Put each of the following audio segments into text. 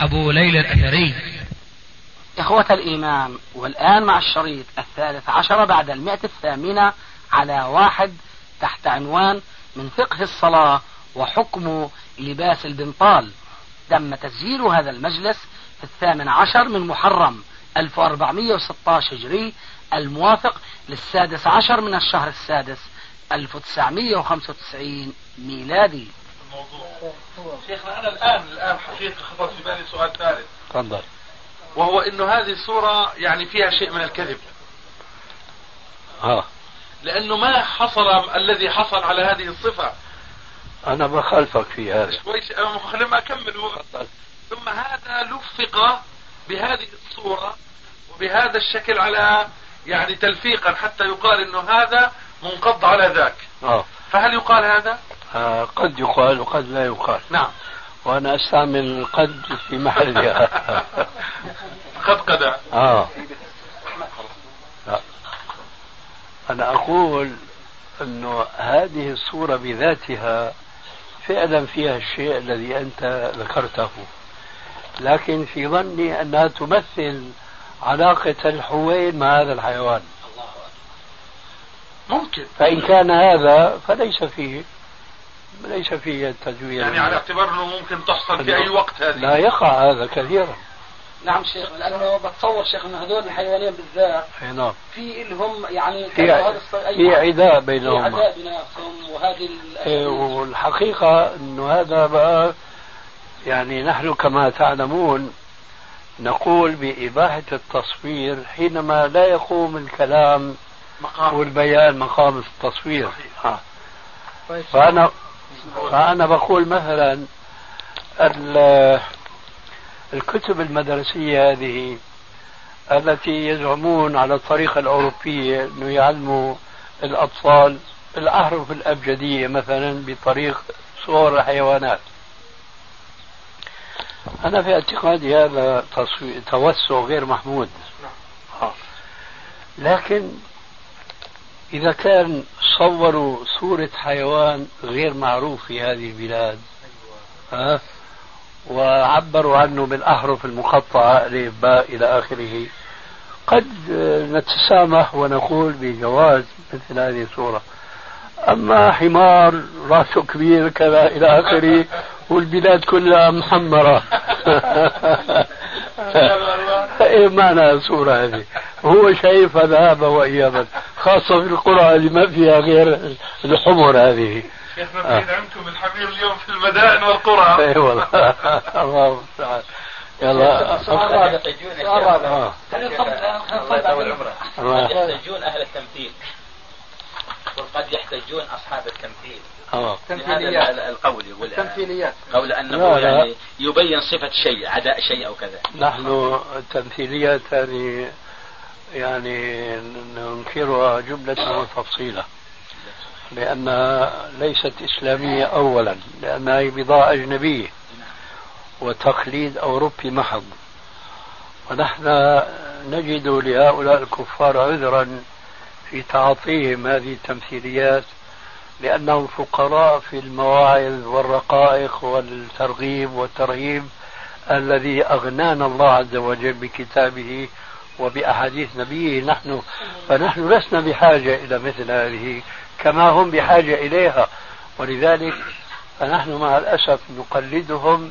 أبو ليلى الأثري. إخوة الإيمان والآن مع الشريط الثالث عشر بعد المئة الثامنة على واحد تحت عنوان من فقه الصلاة وحكم لباس البنطال. تم تسجيل هذا المجلس في الثامن عشر من محرم 1416 هجري الموافق للسادس عشر من الشهر السادس 1995 ميلادي. الموضوع. شيخنا أنا الآن الآن حقيقة خطر في بالي سؤال ثالث. تفضل. وهو انه هذه الصورة يعني فيها شيء من الكذب. ها لأنه ما حصل الذي حصل على هذه الصفة. أنا بخالفك في هذا. شوي خلينا أكمل. هو. ثم هذا لفق بهذه الصورة وبهذا الشكل على يعني تلفيقا حتى يقال إنه هذا منقض على ذاك. آه. فهل يقال هذا؟ آه، قد يقال وقد لا يقال. نعم. وأنا أستعمل قد في محلها قد قد. آه. لا. أنا أقول أنه هذه الصورة بذاتها فعلا فيها الشيء الذي أنت ذكرته. لكن في ظني أنها تمثل علاقة الحوين مع هذا الحيوان. ممكن. فإن كان هذا فليس فيه ليس فيه تزوير يعني على اعتبار إنه ممكن تحصل في أي وقت هذه. لا يقع هذا كثيرا. نعم شيخ لأنه بتصور شيخ انه هذول الحيوانين بالذات أي نعم. في لهم يعني في في. عداء في بينهما عداء بيناتهم وهذه إيه، والحقيقة إنه هذا بقى يعني نحن كما تعلمون نقول بإباحة التصوير حينما لا يقوم الكلام مقام. والبيان مقام التصوير. صحيح. آه. فأنا فأنا بقول مثلا ال- الكتب المدرسية هذه التي يزعمون على الطريقة الأوروبية أنه يعلموا الأطفال الأحرف الأبجدية مثلا بطريق صور الحيوانات. أنا في اعتقادي هذا توسع غير محمود. آه. لكن إذا كان صوروا صورة حيوان غير معروف في هذه البلاد ها وعبروا عنه بالأحرف المقطعة ألف باء إلى آخره قد نتسامح ونقول بجواز مثل هذه الصورة. أما حمار رأسه كبير كذا إلى آخره والبلاد كلها محمرة. إيه معنى الصورة هذه. هو شايف ذهابا وإيابا خاصة في القرى اللي ما فيها غير الحمر هذه. شيخنا بعيد عنكم الحمير اليوم في المدائن والقرى. اي والله. الله المستعان. يلا. سؤال رابع. خلينا نفضل الله يطول عمرك الله. قد يحتجون أهل التمثيل. هذا ال- القول يقول تمثيليات قول لا، لا. يعني يبين صفة شيء عداء شيء أو كذا نحن التمثيليات هذه يعني ننكرها جملة وتفصيلا لأنها ليست إسلامية أولا لأنها هي بضاعة أجنبية وتقليد أوروبي محض ونحن نجد لهؤلاء الكفار عذرا في تعاطيهم هذه التمثيليات لأنهم فقراء في المواعظ والرقائق والترغيب والترهيب الذي أغنانا الله عز وجل بكتابه وبأحاديث نبيه. نحن فنحن لسنا بحاجة إلى مثل هذه كما هم بحاجة إليها. ولذلك فنحن مع الأسف نقلدهم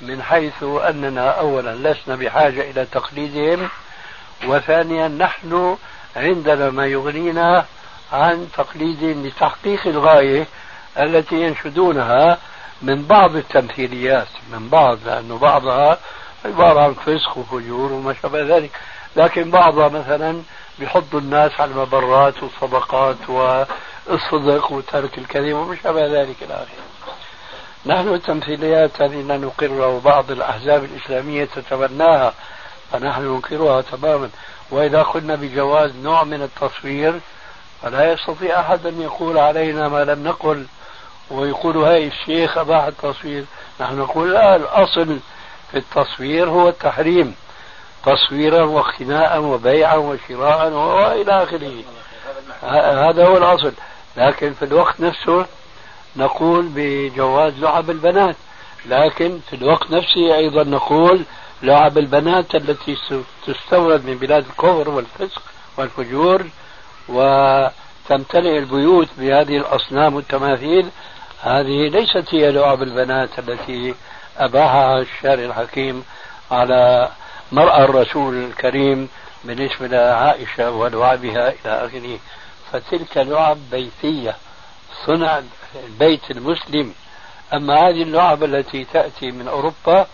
من حيث أننا أولا لسنا بحاجة إلى تقليدهم وثانيا نحن عندنا ما يغنينا عن تقليد لتحقيق الغاية التي ينشدونها من بعض التمثيليات من بعض لأنه بعضها عبارة عن فسق وفجور وما شابه ذلك. لكن بعضها مثلا بيحض الناس على المبرات والصدقات والصدق وترك الكذب وما شابه ذلك إلى آخره. نحن التمثيليات لا نقرها وبعض الأحزاب الإسلامية تتبناها فنحن ننكرها تماما. وإذا قلنا بجواز نوع من التصوير فلا يستطيع أحد أن يقول علينا ما لم نقل ويقول هاي الشيخ أباح التصوير. نحن نقول لا الأصل في التصوير هو التحريم تصويرا واقتناء وبيعا وشراء وإلى آخره. هذا هو الأصل. لكن في الوقت نفسه نقول بجواز لعب البنات. لكن في الوقت نفسه أيضا نقول لعب البنات التي تستورد من بلاد الكفر والفسق والفجور وتمتلئ البيوت بهذه الأصنام والتماثيل. هذه ليست هي لعب البنات التي أباحها الشارع الحكيم على مرأى الرسول الكريم بالنسبة لعائشة ولعبها إلى آخره. فتلك لعب بيتية صنع البيت المسلم. أما هذه اللعب التي تأتي من أوروبا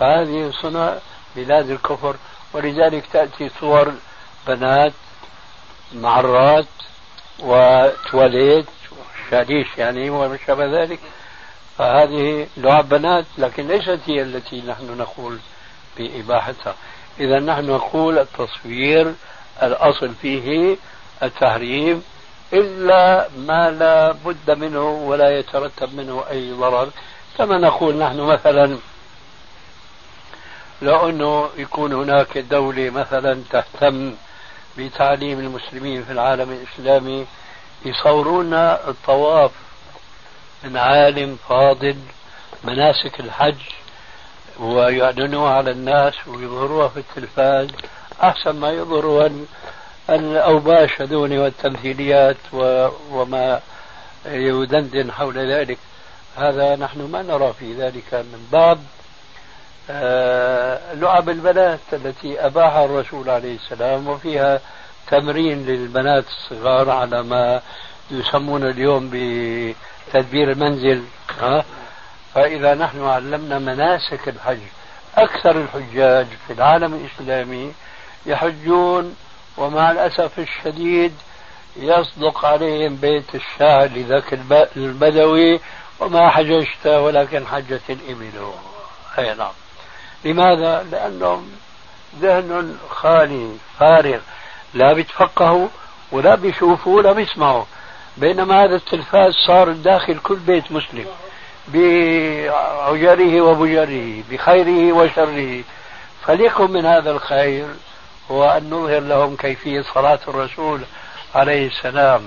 فهذه صنع بلاد الكفر ولذلك تأتي صور بنات معرات وتواليت شاليش يعني وما شابه ذلك. فهذه لعب بنات لكن ليست هي التي نحن نقول بإباحتها. إذا نحن نقول التصوير الأصل فيه التحريم إلا ما لا بد منه ولا يترتب منه أي ضرر. كما نقول نحن مثلا لو أنه يكون هناك دولة مثلا تهتم بتعليم المسلمين في العالم الإسلامي يصورون الطواف من عالم فاضل مناسك الحج ويعلنوها على الناس ويظهروها في التلفاز. أحسن ما يظهروا الأوباش هذون والتمثيليات وما يدندن حول ذلك. هذا نحن ما نرى في ذلك من آه، لعب البنات التي أباحها الرسول عليه السلام وفيها تمرين للبنات الصغار على ما يسمون اليوم بتدبير المنزل ها؟ فإذا نحن علمنا مناسك الحج أكثر الحجاج في العالم الإسلامي يحجون ومع الأسف الشديد يصدق عليهم بيت الشعر لذاك البدوي وما حججت ولكن حجت الإبل. أي نعم. لماذا؟ لأنهم ذهن خالي فارغ لا بيتفقهوا ولا بيشوفوا ولا بيسمعوا. بينما هذا التلفاز صار داخل كل بيت مسلم بعجره وبجره بخيره وشره. فليكن من هذا الخير هو أن نظهر لهم كيفية صلاة الرسول عليه السلام.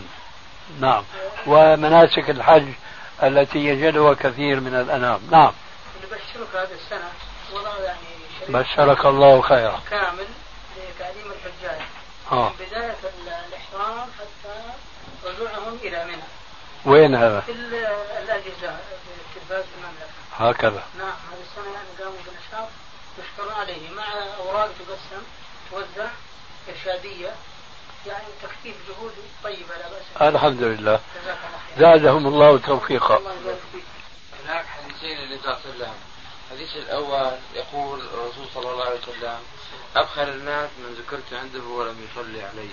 نعم. ومناسك الحج التي يجدها كثير من الأنام. نعم. نبشرك هذه السنة. وضع يعني بشرك الله خيرا. كامل لتعليم الحجاج. آه. من بداية الإحرام حتى رجوعهم إلى منى. وين هذا؟ في الأجهزة التلفاز في المملكة. هكذا. نعم هذه السنة يعني قاموا بنشاط يشكرون عليه. مع أوراق تقسم توزع إرشادية يعني تكثيف جهود طيبة لا بأس الحمد لله. زادهم الله توفيقا. هناك حديثين للنبي صلى الله. عليه وسلم الحديث الأول يقول الرسول صلى الله عليه وسلم أبخل الناس من ذكرت عنده ولم يصلي علي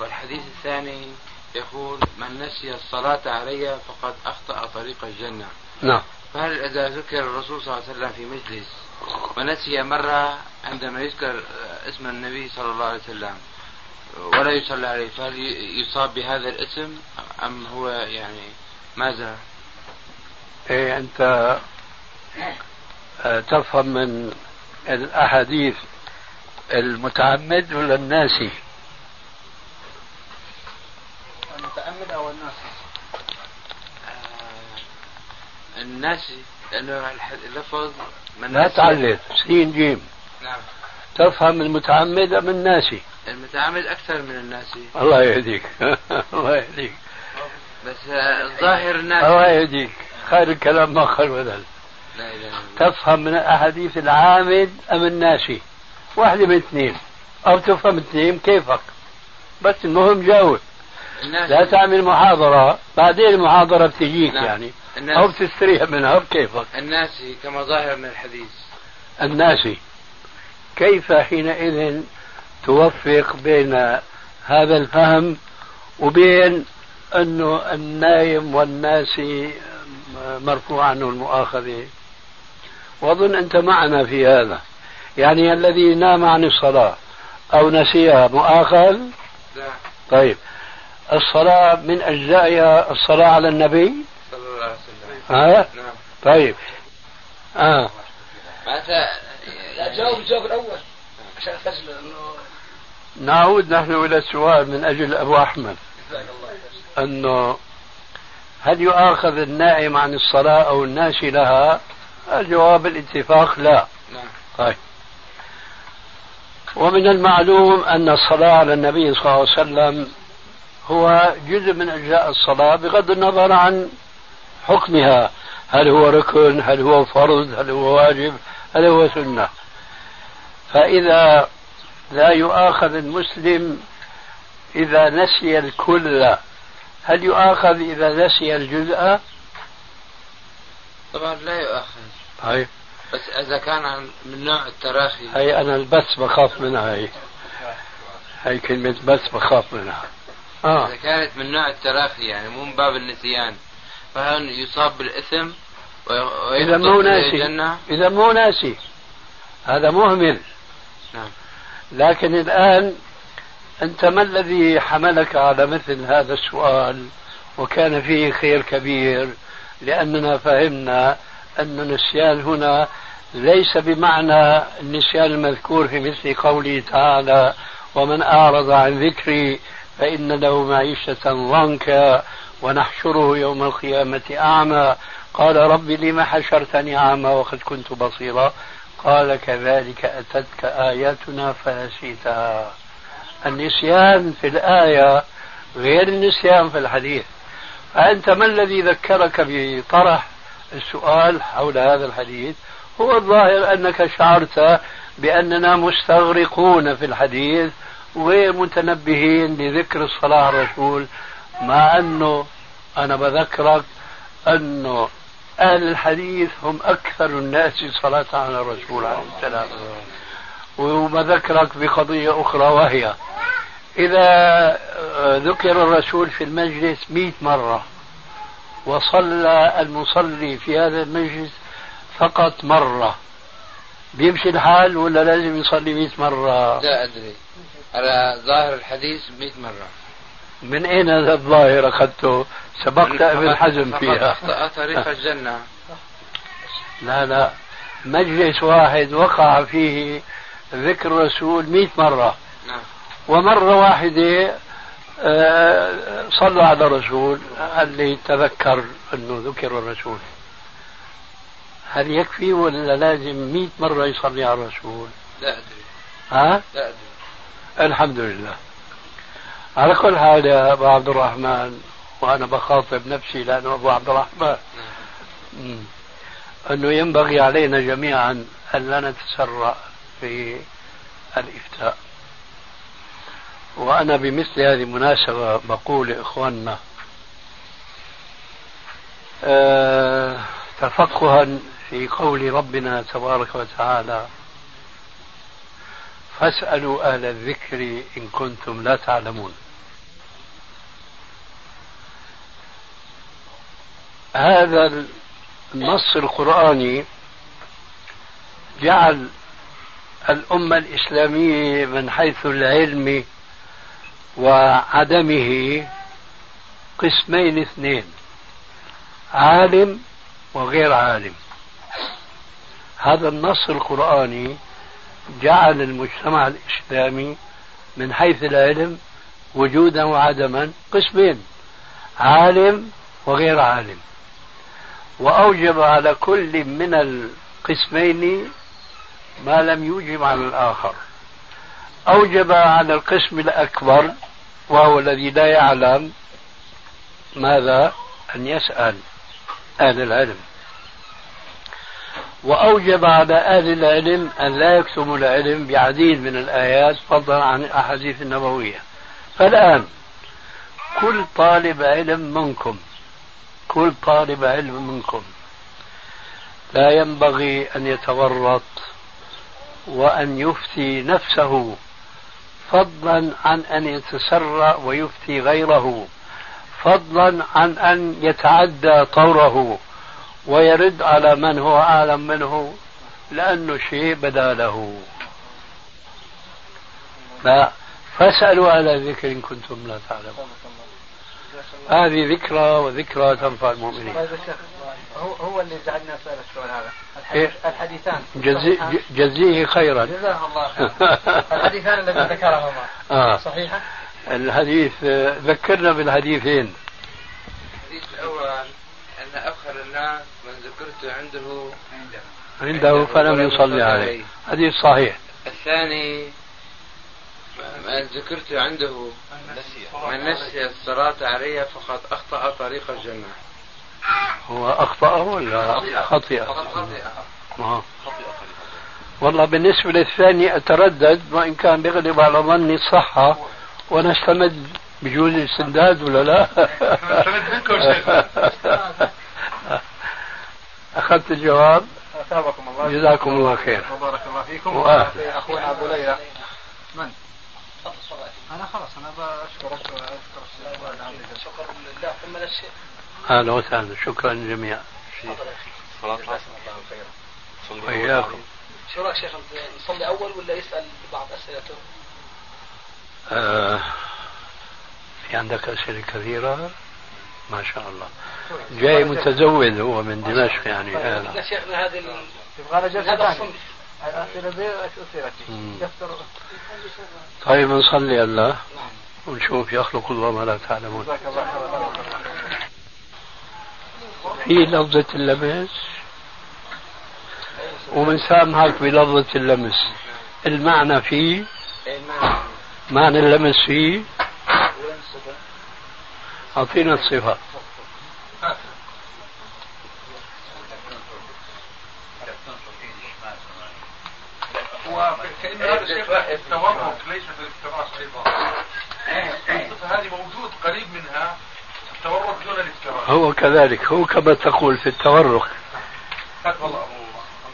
والحديث الثاني يقول من نسي الصلاة علي فقد أخطأ طريق الجنة. نعم. فهل إذا ذكر الرسول صلى الله عليه وسلم في مجلس ونسي مرة عندما يذكر اسم النبي صلى الله عليه وسلم ولا يصلى عليه فهل يصاب بهذا الاسم أم هو يعني ماذا؟ إيه أنت تفهم من الأحاديث المتعمد ولا الناسي؟ المتعمد أو الناسي؟ آه الناسي لأنه اللفظ من لا تعلق سين جيم. نعم. تفهم المتعمد أم الناسي؟ المتعمد أكثر من الناسي. الله يهديك. الله يهديك. بس الظاهر الناسي. الله يهديك. خير الكلام ما خير بدل لا إله إلا تفهم من أحاديث العامد أم الناسي؟ واحدة من اثنين. أو تفهم اثنين كيفك. بس المهم جاوب. لا تعمل محاضرة. بعدين المحاضرة بتجيك نعم. يعني. أو بتستريح منها. بكيفك الناسي كما ظاهر من الحديث. الناسي. كيف حينئذ توفق بين هذا الفهم وبين أنه النايم والناسي مرفوع عنه المؤاخذة وأظن أنت معنا في هذا. يعني الذي نام عن الصلاة أو نسيها مؤاخذ؟ لا. طيب. الصلاة من أجزائها الصلاة على النبي؟ صلى الله عليه وسلم. ها؟ نعم. طيب. آه. معناتها لا جاوب الجواب الأول. عشان اسجل إنه نعود نحن إلى السؤال من أجل أبو أحمد. جزاك الله خير. أنه هل يؤاخذ النائم عن الصلاة أو الناسي لها؟ الجواب الاتفاق لا. نعم طيب. ومن المعلوم أن الصلاة على النبي صلى الله عليه وسلم هو جزء من أجزاء الصلاة بغض النظر عن حكمها. هل هو ركن هل هو فرض هل هو واجب هل هو سنة. فإذا لا يؤاخذ المسلم إذا نسي الكل هل يؤاخذ إذا نسي الجزء؟ طبعا لا يؤاخذ. هاي. بس إذا كان من نوع التراخي. هاي أنا البس بخاف منها هي هاي كلمة بس بخاف منها. آه. إذا كانت من نوع التراخي يعني مو من باب النسيان. فهل يصاب بالإثم وي- إذا مو ناسي؟ إذا مو ناسي. هذا مهمل. نعم. لكن الآن أنت ما الذي حملك على مثل هذا السؤال؟ وكان فيه خير كبير لأننا فهمنا أن النسيان هنا ليس بمعنى النسيان المذكور في مثل قوله تعالى ومن أعرض عن ذكري فإن له معيشة ضنكا ونحشره يوم القيامة أعمى. قال رب لم حشرتني أعمى وقد كنت بصيرا. قال كذلك أتتك آياتنا فنسيتها. النسيان في الآية غير النسيان في الحديث. فأنت ما الذي ذكرك بطرح السؤال حول هذا الحديث هو الظاهر أنك شعرت بأننا مستغرقون في الحديث وغير متنبهين لذكر الصلاة على الرسول مع أنه أنا بذكرك أنه أهل الحديث هم أكثر الناس صلاة على الرسول عليه السلام. وبذكرك بقضية أخرى وهي إذا ذكر الرسول في المجلس مئة مرة وصلى المصلي في هذا المجلس فقط مرة. بيمشي الحال ولا لازم يصلي مئة مرة؟ لا أدري. على ظاهر الحديث 100 مرة. من أين هذا الظاهر أخذته؟ سبقت ابن حزم فيها؟ طريق الجنة. لا لا. مجلس واحد وقع فيه ذكر الرسول مئة مرة. نعم. ومرة واحدة آه، صلوا على الرسول. اللي تذكر أنه ذكر الرسول. هل يكفي ولا لازم مئة مرة يصلي على الرسول؟ لا أدري. ها؟ لا أدري. الحمد لله. على كل حال يا أبو عبد الرحمن وأنا بخاطب نفسي لأنه أبو عبد الرحمن. مم. أنه ينبغي علينا جميعا أن لا نتسرع في الإفتاء. وأنا بمثل هذه المناسبة بقول لإخواننا آه تفقها في قول ربنا تبارك وتعالى فاسألوا أهل الذكر إن كنتم لا تعلمون. هذا النص القرآني جعل الأمة الإسلامية من حيث العلم وعدمه قسمين اثنين عالم وغير عالم. هذا النص القرآني جعل المجتمع الإسلامي من حيث العلم وجودا وعدما قسمين عالم وغير عالم. وأوجب على كل من القسمين ما لم يوجب على الآخر. أوجب على القسم الأكبر وهو الذي لا يعلم ماذا أن يسأل أهل العلم. وأوجب على أهل العلم أن لا يكتموا العلم بعديد من الآيات فضلا عن الأحاديث النبوية. فالآن كل طالب علم منكم كل طالب علم منكم لا ينبغي أن يتورط وأن يفتي نفسه فضلا عن أن يتسرع ويفتي غيره فضلا عن أن يتعدى طوره ويرد على من هو أعلم منه لأنه شيء بدا له. فاسألوا على ذكر إن كنتم لا تعلمون. هذه ذكرى وذكرى تنفع المؤمنين. هو هو اللي جعلنا نسال السؤال هذا. إيه؟ الحديثان. جزي جزيه خيرا. جزاه الله خيرا. الحديثان الذي ذكرهما. آه. صحيحة؟ الحديث ذكرنا بالحديثين. الحديث الأول أن أبخل الناس من ذكرت عنده عنده فلم يصلي عليه. حديث صحيح. الثاني من ذكرت عنده من نسي الصلاة علي فقد أخطأ طريق الجنة. هو أخطأ ولا خطئ؟ آه. والله بالنسبة للثاني أتردد وإن كان بيغلب على ظني الصحة ونستمد بجوز الاستمداد ولا لا؟ نستمد منكم شيخ. أخذت الجواب أثابكم الله جزاكم الله خير وبارك الله فيكم وأهلا. أخونا أبو ليلى من؟ أنا خلاص أنا بشكرك شكرا لله ثم للشيخ أهلا وسهلا شكرا جميعا وإياكم شو رايك شيخ نصلي اول ولا يسال بعض اسئلته؟ آه في عندك أسئلة كثيرة ما شاء الله جاي متزود هو من دمشق يعني آه. شيخنا هذه اسئلتي مم. يفتر طيب نصلي الله ونشوف يخلق الله ما لا تعلمون في لفظة اللمس وبنسامحك بلفظة اللمس. المعنى فيه معنى اللمس فيه أعطينا الصفة. هو كأن هذا شيخ التورك ليس في الافتراس أيضا الصفة هذه موجود قريب منها. التورك دون الافتراس هو كذلك هو كما تقول في التورك. والله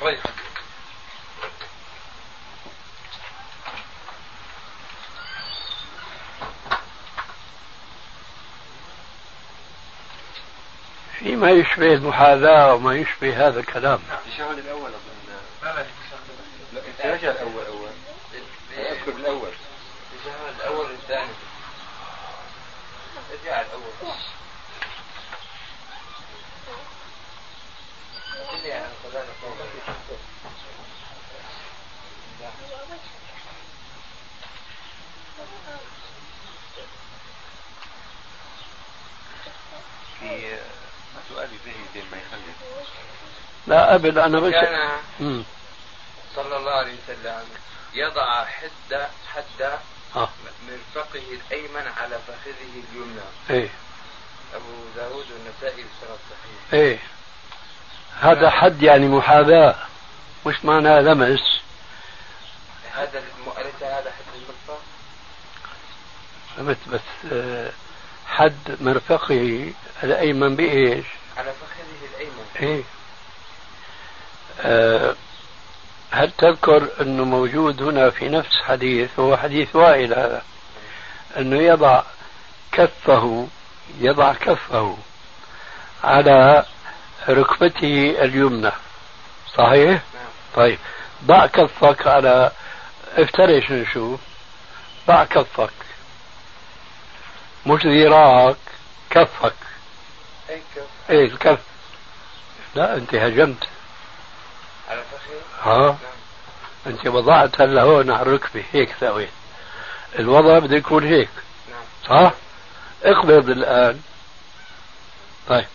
أبو. فيما يشبه المحاذاة وما يشبه هذا الكلام التشهد الأول أظن. لا لا رجع الأول أول أذكر الأول التشهد الأول والثاني رجع الأول في زي ما يخلي لا أبد أنا بس كان. صلى الله عليه وسلم يضع حد حد آه. مرفقه الأيمن على فخذه اليمنى إيه أبو داود والنسائي بسند صحيح إيه هذا حد يعني محاذاة مش معناه لمس هذا الم- أليس هذا حد المرفق؟ فهمت بس آه، حد مرفقه الأيمن بإيش؟ على فخذه إيه. آه، هل تذكر أنه موجود هنا في نفس حديث؟ هو حديث وائل هذا. أنه يضع كفه يضع كفه على ركبته اليمنى. صحيح؟ طيب. ضع كفك على افترش نشوف ضع كفك. مش ذراعك كفك. كف. إيه الكف. لا أنت هجمت. على فخذه ها؟ نعم. أنت وضعت هلا هون على الركبة هيك سويت. الوضع بده يكون هيك. نعم. صح اقبض الآن. طيب.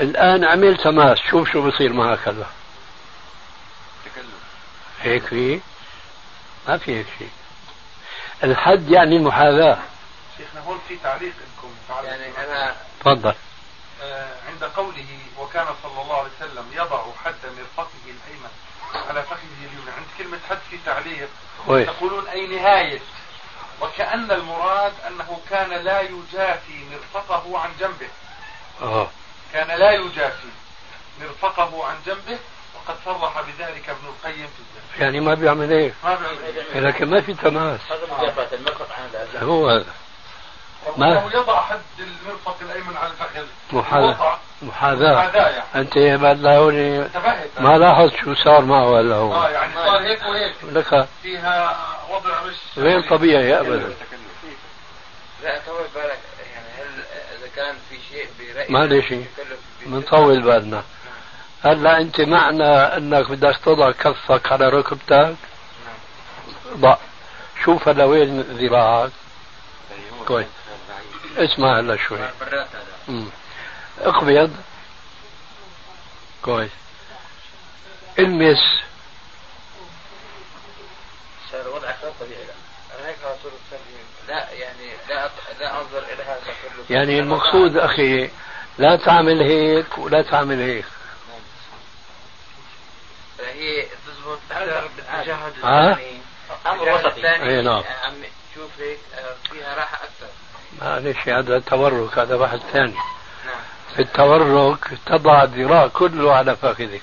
الآن عملت تماس شوف شو بصير معك هلا. تكلم. هيك في؟ ما في هيك شيء. الحد يعني المحاذاة. شيخنا هون في تعليق لكم تعليق. يعني أنا تفضل. آه، عند قوله وكان صلى الله عليه وسلم يضع حد مرفقه الأيمن على فخذه اليمنى. عند كلمة حد في تعليق كويس تقولون أي نهاية. وكأن المراد أنه كان لا يجافي مرفقه عن جنبه. آه كان لا يجافي مرفقه عن جنبه وقد صرح بذلك ابن القيم في الزهد يعني ما بيعمل هيك ما بيعمل لكن ما في تماس. هذا مجافاة المرفق عن الأذان هو هذا ما- يضع حد المرفق الأيمن على الفخذ. محاذاة وضع محاذاة يعني. أنت بعد لا هوني ما لاحظت شو صار معه هلا هو. آه يعني صار هيك وهيك. لك فيها وضع مش غير طبيعي أبدا. لا طول بالك. يعني هل إذا كان في شيء برأيك ما لي شيء. بنطول بالنا. هلا أنت معنى أنك بدك تضع كفك على ركبتك. ضع. شوف هلا وين ذراعك. كويس. اسمع هلا شوي. هذا. أقبض. كويس. المس. صار وضعك غير طبيعي. لا. أنا هيك على طول. لا يعني لا لا أنظر إلى هذا كله يعني المقصود أخي لا تعمل هيك ولا تعمل هيك. هي تزبط أكثر بالتجاهل ها؟ الثاني أمر التجاهل وسطي الثاني أي نعم. عم شوف هيك آه، فيها راحة أكثر. معلش هذا تورك هذا بحث ثاني. نعم. في التورك تضع الذراع كله على فخذك.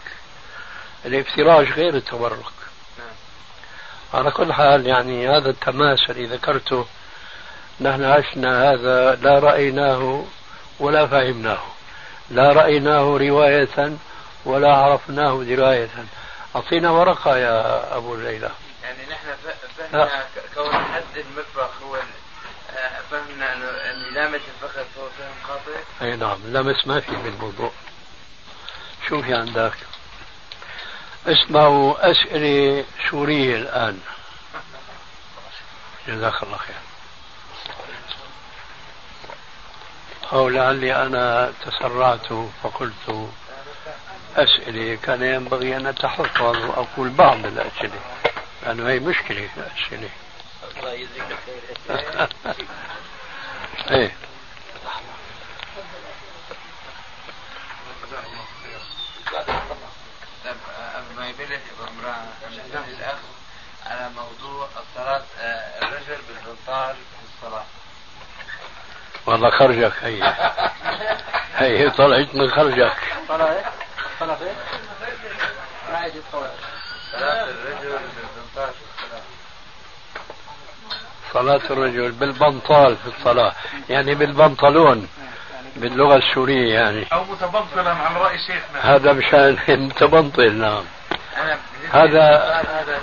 الافتراش غير التورك نعم. على كل حال يعني هذا التماس اللي ذكرته نحن عشنا هذا لا رأيناه ولا فهمناه. لا رأيناه رواية ولا عرفناه دراية. أعطينا ورقة يا أبو ليلى. يعني نحن. فهمنا كون حد المفرق هو ال- آه، فهمنا انه انه لامس الفخذ هو فهم خاطئ أي نعم لمس ما في بالموضوع. شو في عندك؟ اسمعوا أسئلة سورية الآن. جزاك الله خير. أو لعلي أنا تسرعت فقلت أسئلة كان ينبغي أن أتحفظ وأقول بعض الأسئلة. لأنه هي مشكلة الأسئلة إيه. قبل ما يبلش ابو عمران ننتبه الاخ على موضوع الصلاة الرجل بالبنطال في الصلاة والله خرجك هي. هي طلعت من خرجك. إيه؟ إيه؟ ما عاد يتصور صلاة الرجل بالبنطال في صلاة الرجل بالبنطال في الصلاة يعني بالبنطلون باللغة السورية يعني. أو متبطلا عن رأي شيخنا. هذا مشان متبنطل نعم. أنا هذا- هذا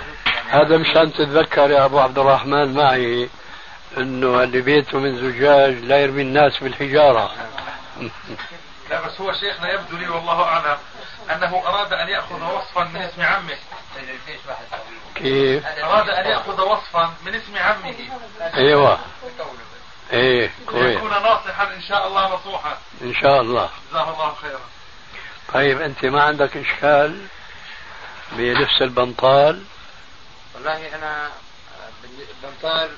هذا مشان تتذكر يا أبو عبد الرحمن معي أنه اللي بيته من زجاج لا يرمي الناس بالحجارة. لا بس هو شيخنا يبدو لي والله أعلم أنه أراد أن يأخذ وصفا من اسم عمه. كيف؟ أراد أن يأخذ وصفا من اسم عمه. أيوة. إيه كويس. ليكون ناصحا إن شاء الله نصوحا. إن شاء الله. جزاه الله خيرا. طيب أنت ما عندك إشكال بلبس البنطال؟ والله أنا بنطال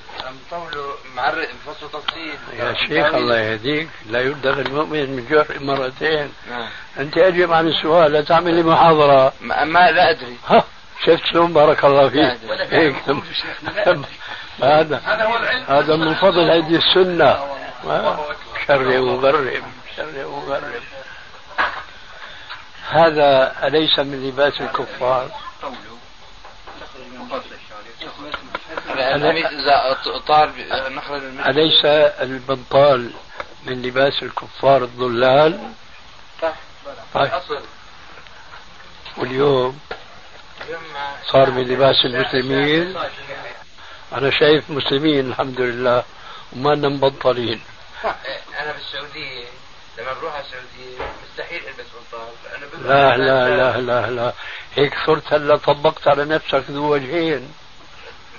مطوله معرق مفصل تفصيل. يا شيخ الله يهديك. لا يبدغ المؤمن من جرح مرتين. نعم. أنت أجب عن السؤال لا تعمل لي محاضرة. ما, ما لا أدري. ها. شفت شلون بارك الله فيك؟ هيك هذا هذا هو العلم. هذا من فضل هذه السنة. شر مغرب شر مغرب هذا أليس من لباس الكفار؟ طار نخرج أليس البنطال من لباس الكفار الضلال؟ طيب. واليوم يوم صار من لباس المسلمين. أنا شايف مسلمين الحمد لله وما لنا مبطلين. أنا بالسعودية. لما بروح على السعودية مستحيل ألبس بنطال لا لا لا لا لا. هيك صرت هلأ طبقت على نفسك ذو وجهين.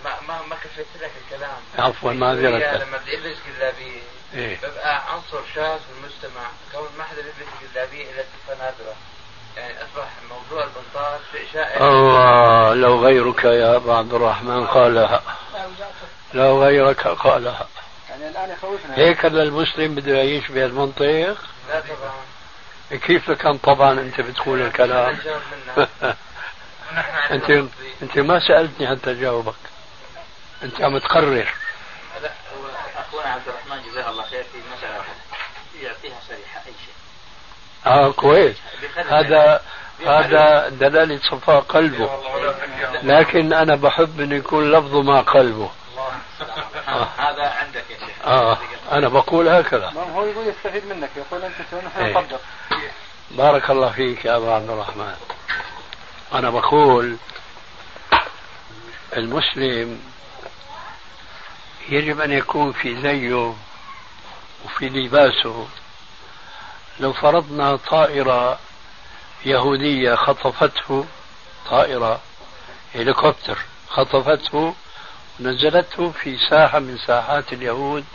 ما ما ما كفيت لك الكلام. عفواً، معذرة. هي لما بدي ألبس جلابية إيه. ببقى عنصر شاذ في المجتمع. كون ما حدا بيلبس جلابية إلا صفه نادره يعني أصبح موضوع البنطال شيء شائع. الله لو غيرك يا أبا عبد الرحمن قالها. لو غيرك قالها. يعني الآن يخوفنا. هيك المسلم بده يعيش بهالمنطق لا طبعا. كيف كان طبعا أنت بتقول الكلام؟ انت. أنت ما سألتني حتى جاوبك. أنت عم تقرر. لا هو أخونا عبد الرحمن جزاه الله خير في مسألة يعطيها. آه كويس. هذا هذا دلالة صفاء قلبه. لكن أنا بحب أن يكون لفظه مع قلبه. آه، هذا عندك يا شيخ. آه. أنا بقول هكذا. ما هو يقول يستفيد منك يقول أنت تسوي نحن إيه. نطبق بارك الله فيك يا أبا عبد الرحمن. أنا بقول المسلم يجب أن يكون في زيه وفي لباسه لو فرضنا طائرة يهودية خطفته طائرة هليكوبتر خطفته ونزلته في ساحة من ساحات اليهود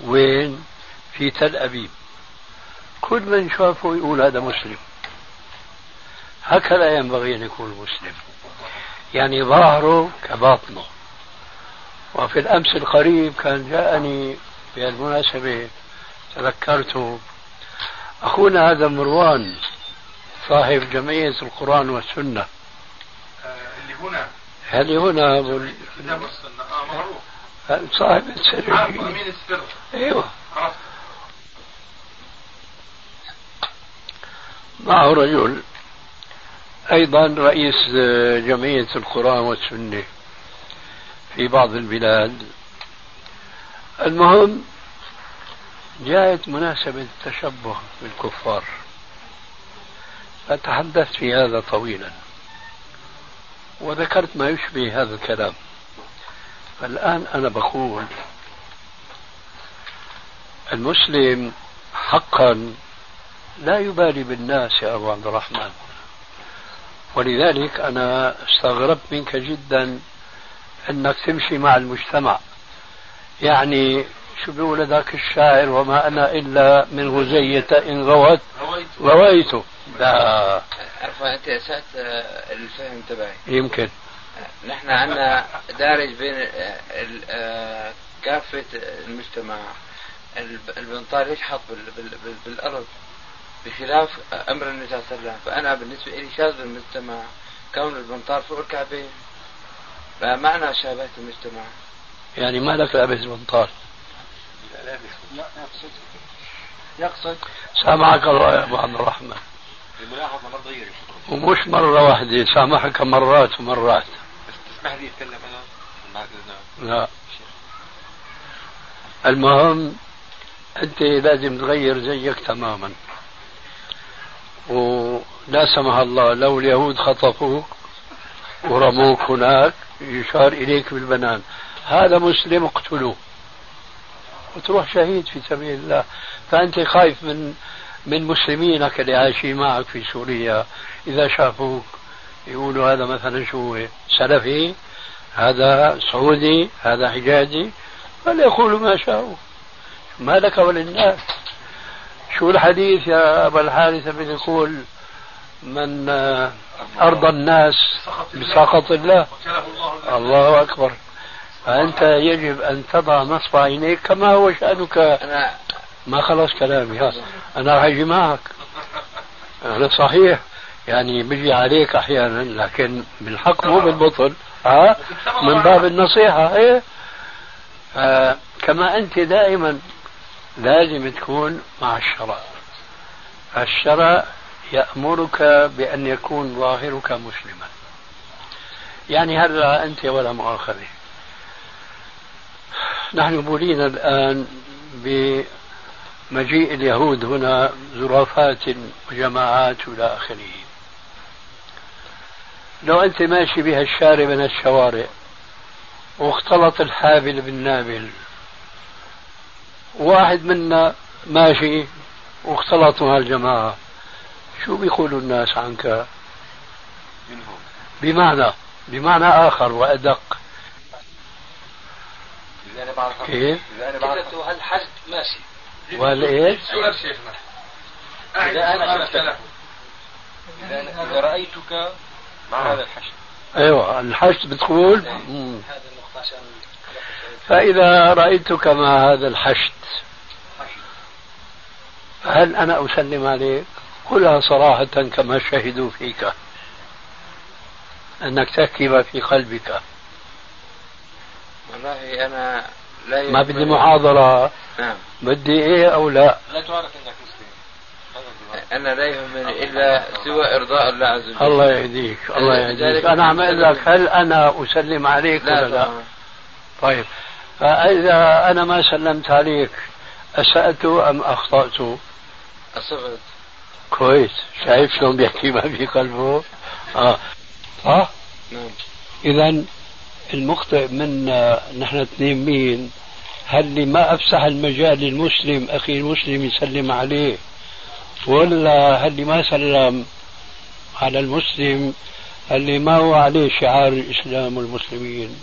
وين؟ في تل أبيب. كل من شافه يقول هذا مسلم. هكذا ينبغي أن يكون المسلم يعني ظاهره كباطنه. وفي الأمس القريب كان جاءني بهالمناسبة تذكرت أخونا هذا مروان صاحب جمعية القرآن والسنة. اللي هنا. اللي هنا كتاب السنة. آه معروف. صاحب السر عارف أمين السر. عرفت معه رجل أيضا رئيس جمعية القرآن والسنة في بعض البلاد. المهم جاءت مناسبة التشبه بالكفار. فتحدثت في هذا طويلا. وذكرت ما يشبه هذا الكلام. فالآن أنا بقول المسلم حقا لا يبالي بالناس يا أبو عبد الرحمن. ولذلك أنا استغربت منك جدا أنك تمشي مع المجتمع. يعني شو بيقول ذاك الشاعر وما أنا إلا من غزية إن غوت. غويت. لا. عرفة أنت أسأت الفهم تبعي. يمكن. نحن عندنا دارج بين آه، آه، كافة المجتمع. الب- البنطال يشحط بال- بال- بال- بالأرض بخلاف أمر النبي صلى الله عليه وسلم. فأنا بالنسبة لي شاذ بالمجتمع كون البنطال فوق الكعبين. فمعنى شابهة المجتمع. يعني ما لك لابس بنطال. يقصد؟ سامحك الله يا أبو عبد الرحمن. الملاحظة ما تغير ومش مرة واحدة سامحك مرات ومرات. تسمح لي أتكلم أنا؟ بعد لا. المهم أنت لازم تغير زيك تماما. ولا سمح الله لو اليهود خطفوك ورموك هناك يشار إليك بالبنان. هذا مسلم اقتلوه. وتروح شهيد في سبيل الله. فأنت خايف من من مسلمينك اللي عايشين معك في سوريا. إذا شافوك يقولوا هذا مثلا شو هو؟ سلفي هذا سعودي هذا حجازي. فليقولوا ما شاءوا. ما لك وللناس. شو الحديث يا أبا الحارثة بن يقول من آه، أرضى الناس بسخط الله. الله أكبر. فأنت يجب أن تضع نصب عينيك كما هو شأنك. أنا ما خلص كلامي ها أنا راح أجي معك. هذا صحيح. يعني بيجي عليك أحيانا لكن بالحق مو بالبطل. ها من باب النصيحة إيه؟ آه كما أنت دائما لازم تكون مع الشرع. الشرع يأمرك بأن يكون ظاهرك مسلما. يعني هلا أنت ولا مؤاخذة؟ نحن بولينا الآن بمجيء اليهود هنا زرافات وجماعات إلى آخره. لو أنت ماشي بها الشارع من الشوارع واختلط الحابل بالنابل واحد منا ماشي واختلطوا هالجماعة شو بيقولوا الناس عنك؟ بمعنى بمعنى آخر وأدق. كيف؟ إذا أنا بعرف كلته هالحشد ماشي. والإيش سؤال شيخنا. إذا أنا شفتك. له. إذا أنا- إذا رأيتك مع هذا الحشد؟ أيوة الحشد بتقول؟ مم. هذه النقطة عشان فإذا رأيتك مع هذا الحشد؟ هل أنا أسلم عليك؟ قلها صراحة كما شهدوا فيك. أنك تحكي ما في قلبك. والله أنا لا ما بدي محاضرة. نعم. بدي إيه أو لا؟ لا تعرف انك. أنا لا يهمني إلا سوى إرضاء الله عز وجل. الله يهديك الله يهديك. أنا عم أقول لك هل أنا أسلم عليك ولا لا؟ لا؟ طبعا. طيب. فإذا أنا ما سلمت عليك أسأت أم أخطأت؟ أصبت كويس. شايف شلون بيحكي ما في قلبه؟ آه. صح نعم. اذا المخطئ منا نحن اثنين مين؟ هل ما أفسح المجال للمسلم؟ أخي المسلم يسلم عليه. ولا هل ما سلم على المسلم؟ اللي ما هو عليه شعار الاسلام والمسلمين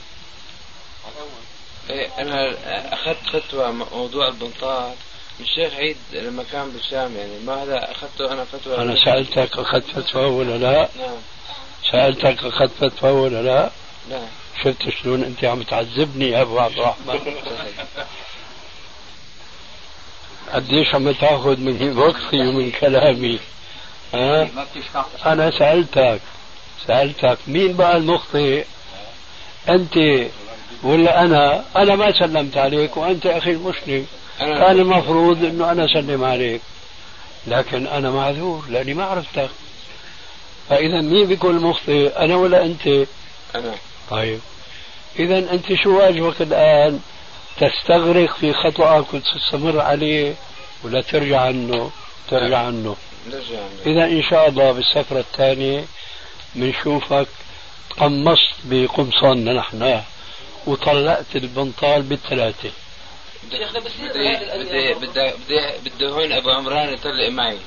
إيه أنا أخذت فتوى موضوع البنطال من الشيخ عيد لما كان بالشام يعني ما هذا أخذته أنا فتوى؟ أنا سألتك أخذت فتوى ولا لا؟ نعم. سألتك أخذت فتوى ولا لا؟ نعم. شفت شلون انت عم تعذبني يا ابو عبد الرحمن قديش عم تاخذ من وقتي ومن كلامي ها؟ أنا سألتك سألتك مين بقى المخطئ؟ أنت ولا أنا؟ أنا ما سلمت عليك وأنت أخي المسلم كان المفروض إنه أنا أسلم عليك لكن أنا معذور لأني ما عرفتك فإذا مين بيكون المخطئ أنا ولا أنت؟ أنا طيب. إذا أنت شو واجبك الآن؟ تستغرق في خطأك وتستمر عليه ولا ترجع عنه؟ ترجع عنه. نرجع إذا إن شاء الله بالسفرة الثانية بنشوفك قمصت بقمصاننا نحن وطلقت البنطال بالثلاثة. شيخنا بس بدي بدي بدي هون أبو عمران يطلق معي.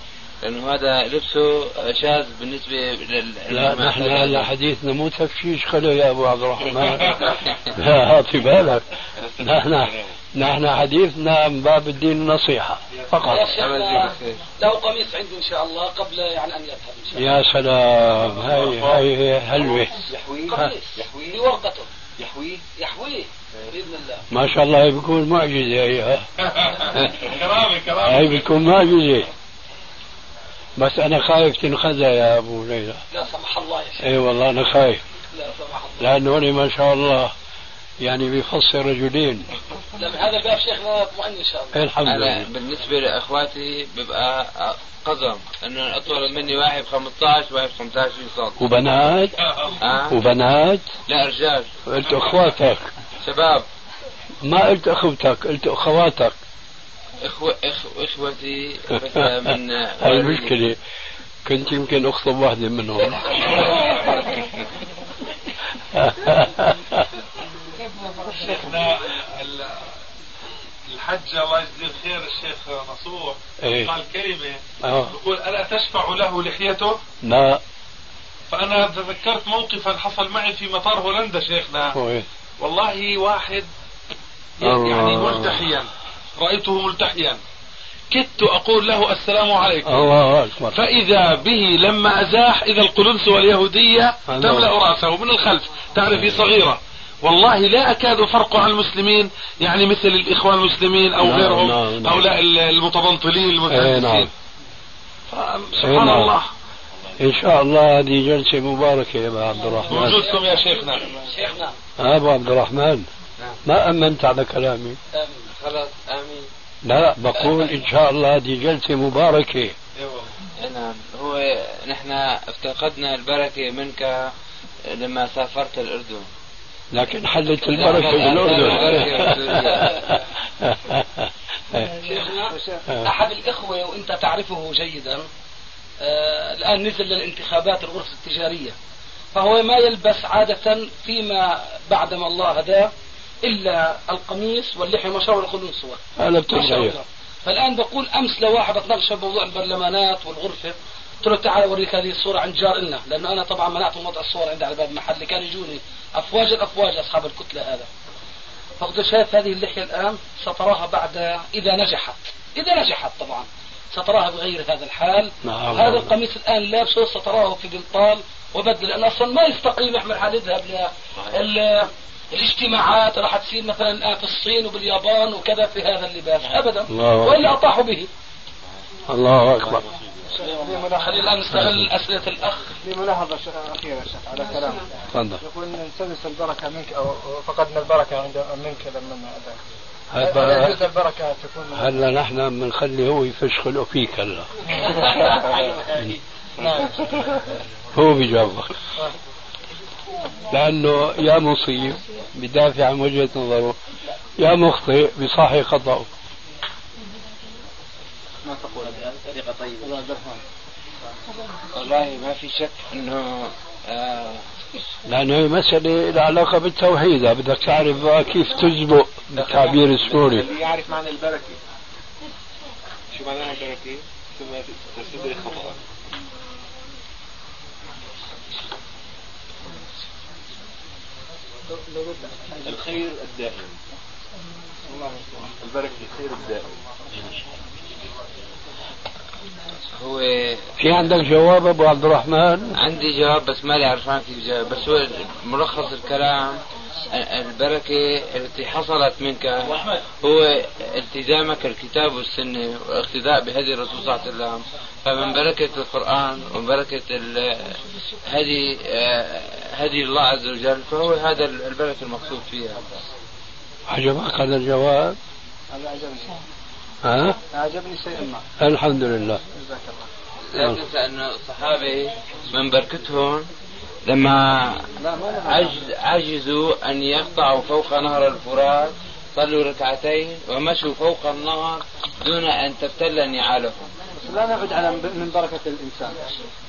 لأنه هذا لبسه شاذ بالنسبة لل لا نحن هلا حديثنا مو تفشيش خلو يا أبو عبد الرحمن؟ لا اعطي بالك. نحن نحن حديثنا من باب الدين النصيحة فقط. له قميص عندي إن شاء الله قبل يعني أن يذهب إن شاء الله. يا سلام. هاي هاي هلوة قميص يحويه. بورقته. يحويه؟ يحويه. بإذن الله. ما شاء الله بيكون معجزة هي ها. كرامة كرامة. هاي بتكون معجزة. بس أنا خايف تنخزى يا أبو ليلى. لا سمح الله يا شيخ. أي والله أنا خايف. لا سمح الله. أنا ما شاء الله يعني بيفصل رجلين. لا من هذا الباب شيخنا اطمئن إن شاء الله. إيه الحمد أنا لله. بالنسبة لإخواتي بيبقى قزم انه أطول مني واحد 15 واحد 15 سم وبنات؟ آه. وبنات؟ لا رجال. قلت إخواتك. شباب. ما قلت أخوتك قلت أخواتك. اخوة إخ... إخوتي بس من هاي المشكلة. كنت يمكن اخطب واحدة منهم. شيخنا ال- الحج الله يجزيه الخير الشيخ نصوح إيه. قال كلمة آه. يقول ألا تشفع له لحيته؟ لا. فأنا تذكرت موقفا حصل معي في مطار هولندا شيخنا. والله واحد. يعني ملتحيا. رأيته ملتحيا. كدت أقول له السلام عليكم. الله أكبر. فإذا به لما أزاح إذا القلنس واليهودية. تملأ رأسه من الخلف تعرفي صغيرة. والله لا أكاد أفرق عن المسلمين يعني مثل الإخوان المسلمين أو نعم، غيرهم نعم، نعم. هؤلاء المتبنطلين إيه، نعم. المتهجسين إيه، سبحان نعم. الله. إن شاء الله هذه جلسة مباركة يا أبو عبد الرحمن. وجودكم يا شيخنا. شيخنا أبو عبد الرحمن. ما أمنت على كلامي. خلاص آمين. لا بقول إن شاء الله هذه جلسة مباركة. نعم هو نحن افتقدنا البركة منك لما سافرت الأردن. لكن حلت البركة بالأردن. شيخنا أحد الإخوة وأنت تعرفه جيدا آه الآن نزل للانتخابات الغرفة التجارية. فهو ما يلبس عادة فيما بعدما الله هداه. إلا القميص واللحيه ما شاء الله والقلوب صور الله. فالآن بقول أمس لواحد اتناقش بموضوع البرلمانات والغرفة قلت له تعال أوريك هذه الصورة عند جار لنا لأنه أنا طبعا منعتهم وضع الصور عندي على باب المحل كانوا يجوني أفواج الأفواج أصحاب الكتلة هذا. فقلت له شايف هذه اللحية الآن؟ ستراها بعد إذا نجحت. إذا نجحت طبعا. ستراها بغير هذا الحال. نعم. هذا القميص الآن لابسه ستراه في بنطال وبدل لأنه أصلا ما يستقيم يحمل حال يذهب ل الاجتماعات راح تصير مثلا الان في الصين وباليابان وكذا في هذا اللباس. ابدا. وإلا أطاحوا به. الله أكبر. خلينا الآن نستغل أسئلة الأخ. لي ملاحظة شيخ على كلامك. تفضل. يقول نلتمس البركة منك أو فقدنا البركة عند منك لما يجوز البركة تكون هلا نحن بنخلي هو يفشخل فيك هلا. نعم هو بيجاوبك لأنه يا مصيب بدافع عن وجهة نظره يا مخطئ بصحي خطأه. ما تقول؟ طريقة طيبة. والله ما في شك إنه آه لأنه هي مسألة لها علاقة بالتوحيد بدك تعرف كيف تزبط بالتعبير السوري اللي يعرف معنى البركة. شو معناها البركة؟ ثم تستدرك خطأ. الخير الدائم. البركة الخير الدائم. هو في عندك جواب أبو عبد الرحمن؟ عندي جواب بس مالي عرفان كيف جواب. بس هو ملخص الكلام. البركة التي حصلت منك هو التزامك الكتاب والسنة والاقتداء بهدي الرسول صلى الله عليه وسلم. فمن بركة القرآن ومن بركة هدي هدي الله عز وجل فهو هذا البركة المقصود فيها. عجبك هذا الجواب؟ هذا عجبني. ها؟ عجبني شيئا ما. الحمد لله. جزاك الله. لا تنسى أن الصحابة من بركتهم لما عجزوا أن يقطعوا فوق نهر الفرات صلوا ركعتين ومشوا فوق النهر دون أن تبتل نعالهم. لا نعد على من بركة الإنسان.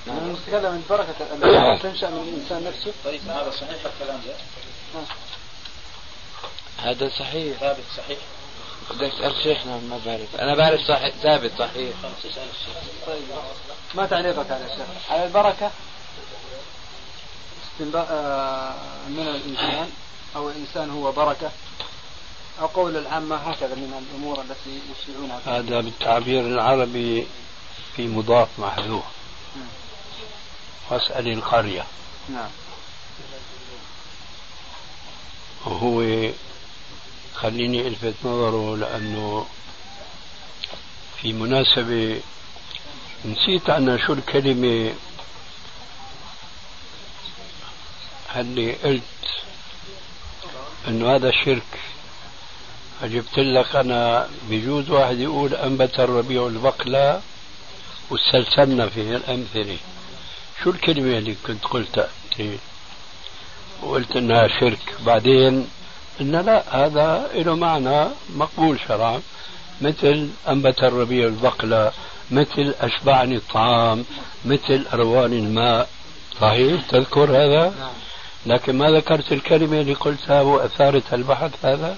نحن نتكلم من بركة التي تنشأ من الإنسان نفسه. طيب هذا صحيح الكلام ده؟ هذا صحيح. ثابت صحيح؟ بدك تسأل شيخنا ما بعرف. أنا بعرف صحيح ثابت صحيح. خلاص اسأل الشيخ. طيب. ما تعليقك على الشيخ؟ على البركة؟ آه، من الإنسان أو الإنسان هو بركة. أو قول العامة هكذا من الأمور التي يشيعونها. هذا بالتعبير العربي في مضاف محذوف. واسأل القرية. نعم. وهو خليني الفت نظره لأنه في مناسبة نسيت أنا شو الكلمة اللي قلت انه هذا شرك. فجبت لك أنا بجوز واحد يقول أنبت الربيع البقلة واستلسلنا في الأمثلة. شو الكلمة اللي كنت قلتها؟ انت وقلت إنها شرك. بعدين قلنا لا هذا له معنى مقبول شرعا. مثل أنبت الربيع البقلة مثل أشبعني الطعام مثل أرواني الماء. صحيح؟ تذكر هذا؟ نعم. لكن ما ذكرت الكلمة اللي قلتها وأثارت البحث هذا؟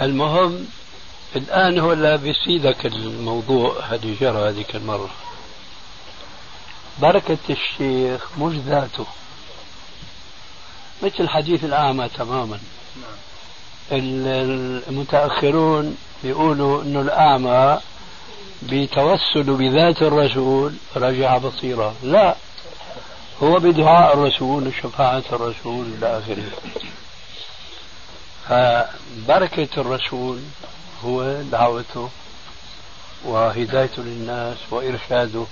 المهم الآن هو لا بيسيدك الموضوع هذه جرى هذيك المرة. بركة الشيخ مش ذاته. مثل حديث الأعمى تماما. المتأخرون بيقولوا أنه الأعمى بتوسل بذات الرسول رجع بصيرا لا هو بدعاء الرسول وشفاعة الرسول إلى آخره. فبركة الرسول هو دعوته وهدايته للناس وإرشاده.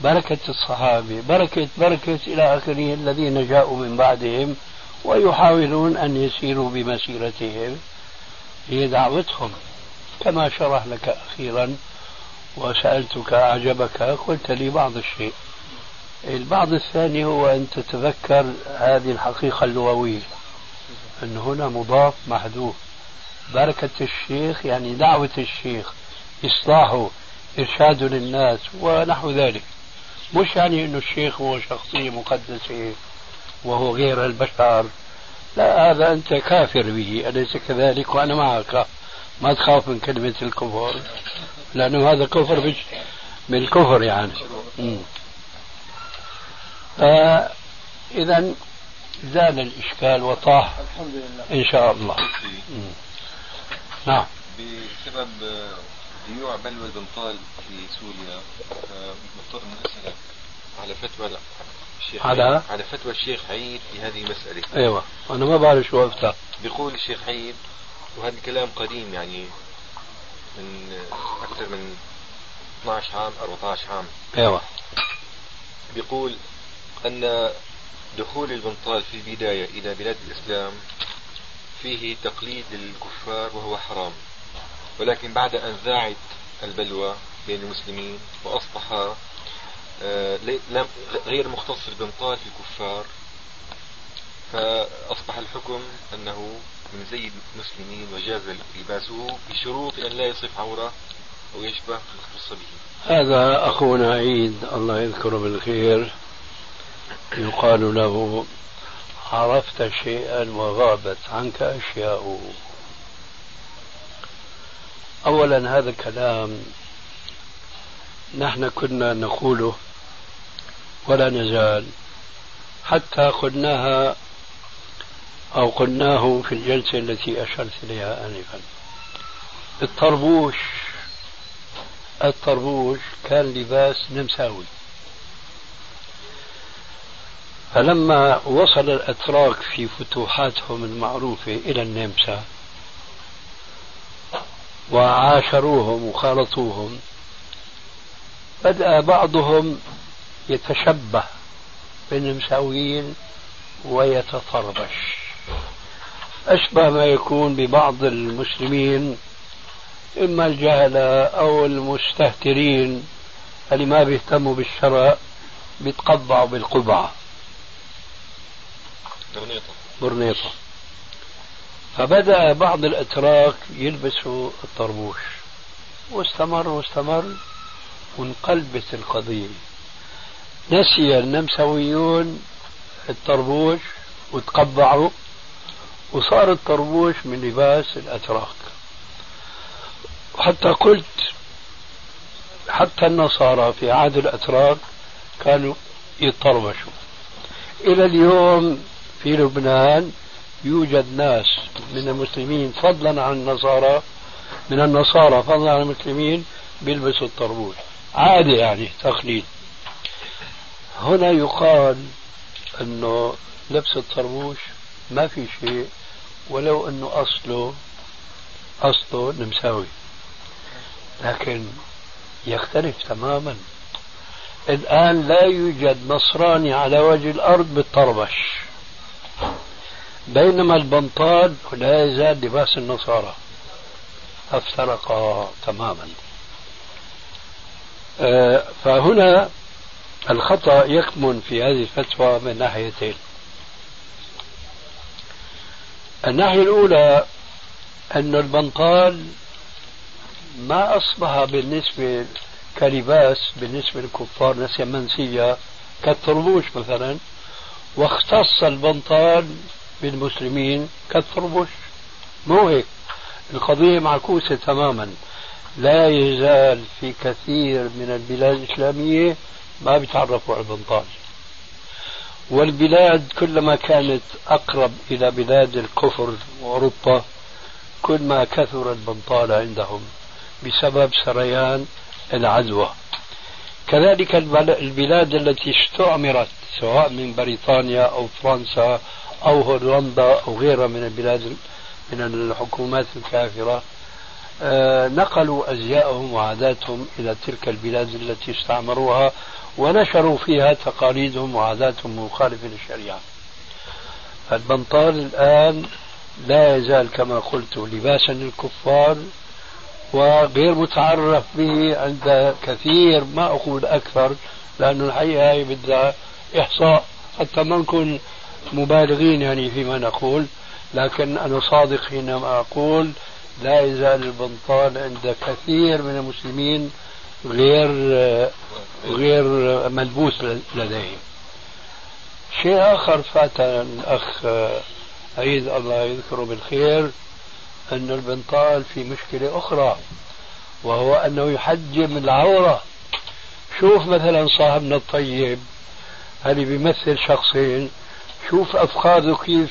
بركة الصحابة بركة بركة إلى آخره الذين جاءوا من بعدهم ويحاولون أن يسيروا بمسيرتهم. هي دعوتهم. كما شرح لك أخيرا وسألتك أعجبك قلت لي بعض الشيء. البعض الثاني هو أن تتذكر هذه الحقيقة اللغوية أن هنا مضاف محذوف. بركة الشيخ يعني دعوة الشيخ إصلاحه إرشاده للناس ونحو ذلك. مش يعني أنه الشيخ هو شخصية مقدسة وهو غير البشر. لا هذا أنت كافر به أليس كذلك؟ وأنا معك. ما تخاف من كلمة الكفر. لأنه هذا كفر بالكفر يعني. إذا زال الإشكال وطاح الحمد لله إن شاء الله. نعم. بسبب ديوع بلوى البنطال في سوريا آه، مضطر أن اسالك على فتوى الشيخ على؟ على فتوى الشيخ عيد في هذه المسألة. أيوة. أنا ما بعرف شو أفتح بيقول الشيخ عيد وهذا الكلام قديم يعني. من أكثر من 12 عام 14 عام. أيوة. بيقول أن دخول البنطال في البداية إلى بلاد الإسلام فيه تقليد للكفار وهو حرام. ولكن بعد أن ذاعت البلوى بين المسلمين وأصبح آه، غير مختص البنطال في الكفار فأصبح الحكم أنه من زي المسلمين وجاز لباسه بشروط أن لا يصف عورة أو يشبه مختص به. هذا أخونا عيد الله يذكره بالخير. يقال له عرفت شيئا وغابت عنك أشياء أولا هذا الكلام نحن كنا نقوله ولا نزال حتى قلناها أو قلناه في الجلسة التي أشرت إليها آنفا. الطربوش الطربوش كان لباس نمساوي. فلما وصل الأتراك في فتوحاتهم المعروفة إلى النمسا وعاشروهم وخالطوهم بدأ بعضهم يتشبه بالنمساويين ويتطربش. أشبه ما يكون ببعض المسلمين إما الجهلة أو المستهترين اللي ما بيهتموا بالشرع بيتقبعوا بالقبعة. برنيطة. برنيطة. فبدأ بعض الأتراك يلبسوا الطربوش. واستمر واستمر وانقلبت القضية. نسي النمساويون الطربوش وتقبعوا. وصار الطربوش من لباس الأتراك. حتى قلت حتى النصارى في عهد الأتراك كانوا يتطربشوا إلى اليوم في لبنان يوجد ناس من المسلمين فضلا عن النصارى من النصارى فضلا عن المسلمين بيلبسوا الطربوش. عادي يعني تقليد. هنا يقال إنه لبس الطربوش ما في شيء ولو أنه أصله أصله نمساوي. لكن يختلف تماما. الآن لا يوجد نصراني على وجه الأرض بالطربش. بينما البنطال لا يزال لباس النصارى. افترقا تماما. آه، فهنا الخطأ يكمن في هذه الفتوى من ناحيتين. الناحية الأولى أن البنطال ما أصبح بالنسبة كلباس بالنسبة للكفار نسيا منسية كالطربوش مثلا واختص البنطال بالمسلمين كالطربوش. مو هيك. القضية معكوسة تماما. لا يزال في كثير من البلاد الإسلامية ما بيتعرفوا على البنطال. والبلاد كلما كانت أقرب إلى بلاد الكفر وأوروبا كل ما كثر البنطال عندهم بسبب سريان العدوى. كذلك البلاد التي استعمرت سواء من بريطانيا أو فرنسا أو هولندا أو غيرها من البلاد من الحكومات الكافرة آه، نقلوا أزياءهم وعاداتهم إلى تلك البلاد التي استعمروها ونشروا فيها تقاليدهم وعاداتهم مخالفة للشريعة. فالبنطال الآن لا يزال كما قلت لباسا للكفار وغير متعرف به عند كثير ما أقول أكثر لأن الحقيقة هي بدها إحصاء حتى ما نكون مبالغين يعني فيما نقول لكن أنا صادق حينما أقول لا يزال البنطال عند كثير من المسلمين غير غير ملبوس لديهم شيء آخر فات الأخ عيد الله يذكره بالخير أن البنطال في مشكلة أخرى وهو أنه يحجم العورة. شوف مثلا صاحبنا الطيب اللي بيمثل شخصين؟ شوف أفخاذه كيف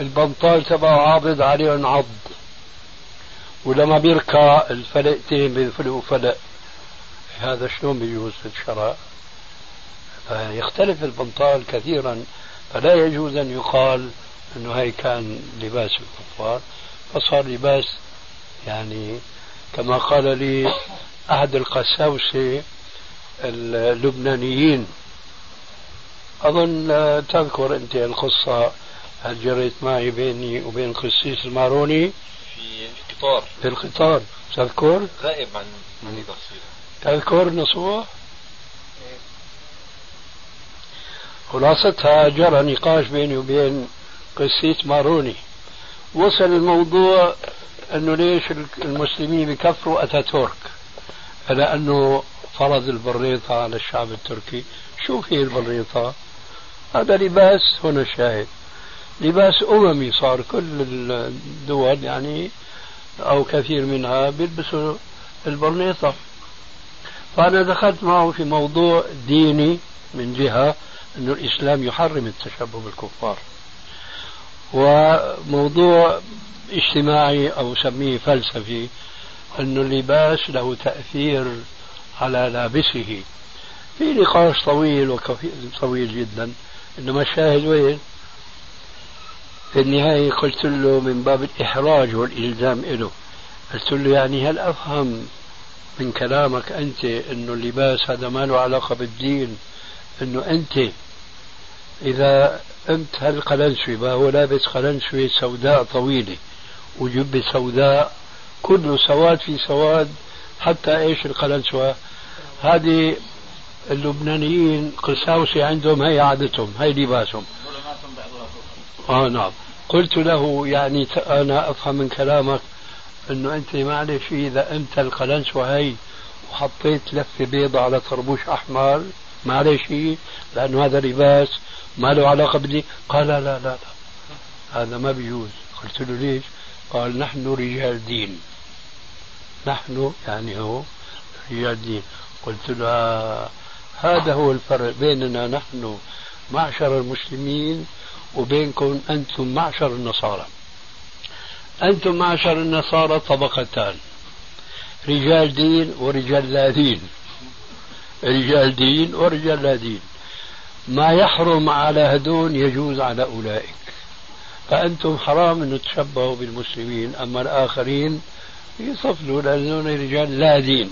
البنطال تبعه عاضد عليهم عض ولما بيركع الفلقتين بينفلقوا فلق. هذا شلون بيجوز في الشرع؟ فيختلف البنطال كثيرا فلا يجوز أن يقال أنه هي كان لباس الكفار. فصار لباس يعني كما قال لي أحد القساوسة اللبنانيين. أظن تذكر أنت القصة هل جريت معي بيني وبين القسيس الماروني؟ في القطار. في القطار تذكر؟ غائب عن عن تذكر نصوح؟ خلاصتها جرى نقاش بيني وبين قسيس ماروني. وصل الموضوع أنه ليش المسلمين بكفروا أتاتورك؟ لأنه فرض البريطة على الشعب التركي. شوف هي البريطة؟ هذا لباس هنا الشاهد. لباس أممي صار كل الدول يعني أو كثير منها بيلبسوا البرنيطة فأنا دخلت معه في موضوع ديني من جهة أن الإسلام يحرم التشبه بالكفار. وموضوع اجتماعي أو سميه فلسفي أن اللباس له تأثير على لابسه. في نقاش طويل وطويل جدا. إنما الشاهد وين؟ في النهاية قلت له من باب الإحراج والإلزام له قلت له يعني هل أفهم من كلامك أنت أنه اللباس هذا ما له علاقة بالدين أنه أنت إذا أنت هالقلنسوي هو لابس قلنسوي سوداء طويلة وجبة سوداء كله سواد في سواد حتى إيش القلنسوة هذه اللبنانيين قساوسة عندهم هي عادتهم هي لباسهم. آه نعم. قلت له يعني أنا أفهم من كلامك إنه أنت معلش إذا أنت القلنسوة هي وحطيت لفة بيضة على طربوش أحمر معلش لأنه هذا لباس ما له علاقة بدي قال لا لا لا. هذا ما بيجوز. قلت له ليش؟ قال نحن رجال دين. نحن يعني هو رجال دين. قلت له هذا هو الفرق بيننا نحن معشر المسلمين وبينكم أنتم معشر النصارى. أنتم معشر النصارى طبقتان. رجال دين ورجال لا دين. رجال دين ورجال لا دين. ما يحرم على هدون يجوز على أولئك. فأنتم حرام أن تشبهوا بالمسلمين أما الآخرين يصفلوا لأنهم رجال لا دين.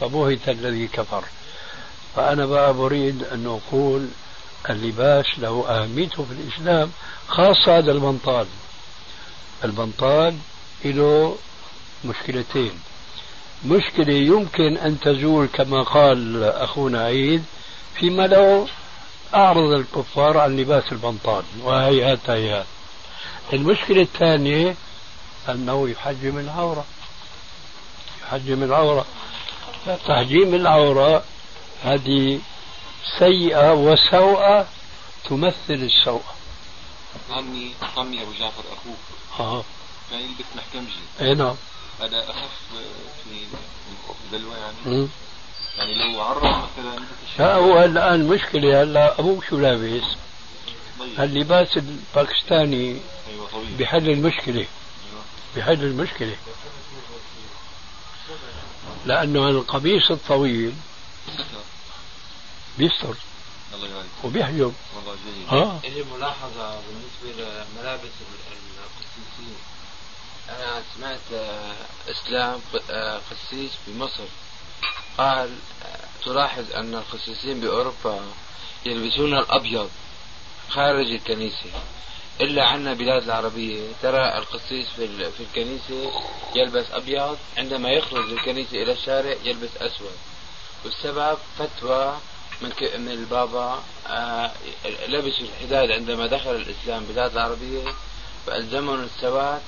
فبهت الذي كفر. فأنا بقى أريد أن أقول اللباس له أهميته في الإسلام خاصة هذا البنطال. البنطال له مشكلتين. مشكلة يمكن أن تزول كما قال أخونا عيد فيما لو أعرض الكفار عن لباس البنطال. وهيهات هيهات المشكلة الثانية أنه يحجم العورة. يحجم العورة. تحجيم العورة هذه سيئة وسوءة تمثل السوءة عمي عمي أبو جعفر أخوك. آه كان يلبس محكمجي أي نعم. هذا أخف في البلوى يعني. يعني لو عرض مثلا لا هو الآن مشكلة هلا أبوك شو لابس؟ اللباس الباكستاني أيوة طويل بحل المشكلة. أيوة. بحل المشكلة. لأنه القميص الطويل بيستر. الله يبارك وبيحجب والله جيد. آه لي ملاحظة بالنسبة لملابس أنا سمعت آه، إسلام آه، قسيس بمصر. قال آه، تلاحظ أن القسيسين بأوروبا يلبسون الأبيض خارج الكنيسة. إلا عنا بلاد العربية ترى القسيس في في الكنيسة يلبس أبيض عندما يخرج الكنيسة إلى الشارع يلبس أسود. والسبب فتوى من من البابا آه لبسوا الحداد عندما دخل الإسلام بلاد العربية. فألزمهم السواد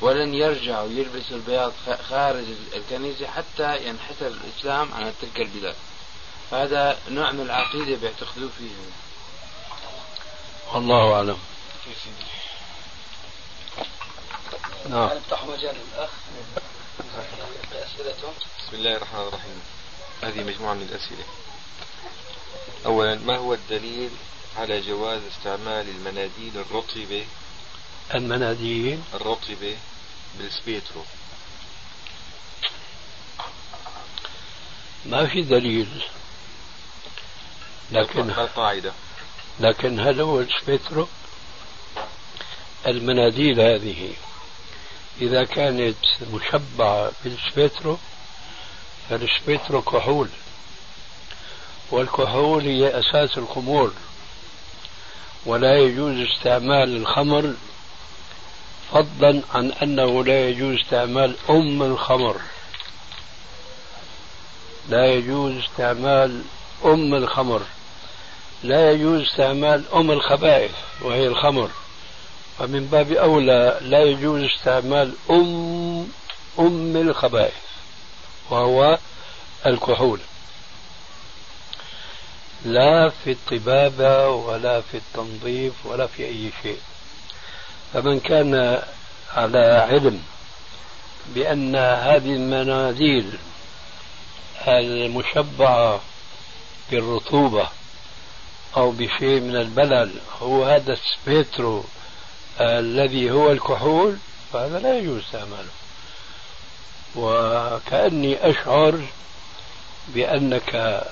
ولن يرجعوا يلبسوا البياض خارج الكنيسة حتى ينحسر الإسلام عن تلك البلاد. هذا نوع من العقيدة بيعتقدوا فيها. والله أعلم. نعم. نفتح مجال الأخ؟ بأسئلته بسم الله الرحمن الرحيم. هذه مجموعة من الأسئلة. أولا ما هو الدليل على جواز استعمال المناديل الرطبة المناديل الرطبة بالسبيترو. ما في دليل. لكن القاعدة لكن هل هو السبيترو؟ المناديل هذه إذا كانت مشبعة بالسبيترو فالسبيترو كحول. والكحول هي أساس الخمور ولا يجوز استعمال الخمر فضلا عن أنه لا يجوز استعمال أم الخمر. لا يجوز استعمال أم الخمر. لا يجوز استعمال أم الخبائث وهي الخمر. فمن باب أولى لا يجوز استعمال أم أم الخبائث وهو الكحول. لا في الطبابة ولا في التنظيف ولا في أي شيء. فمن كان على علم بأن هذه المناديل المشبعة بالرطوبة أو بشيء من البلل هو هذا السبيترو الذي هو الكحول فهذا لا يجوز استعماله. وكأني أشعر بأنك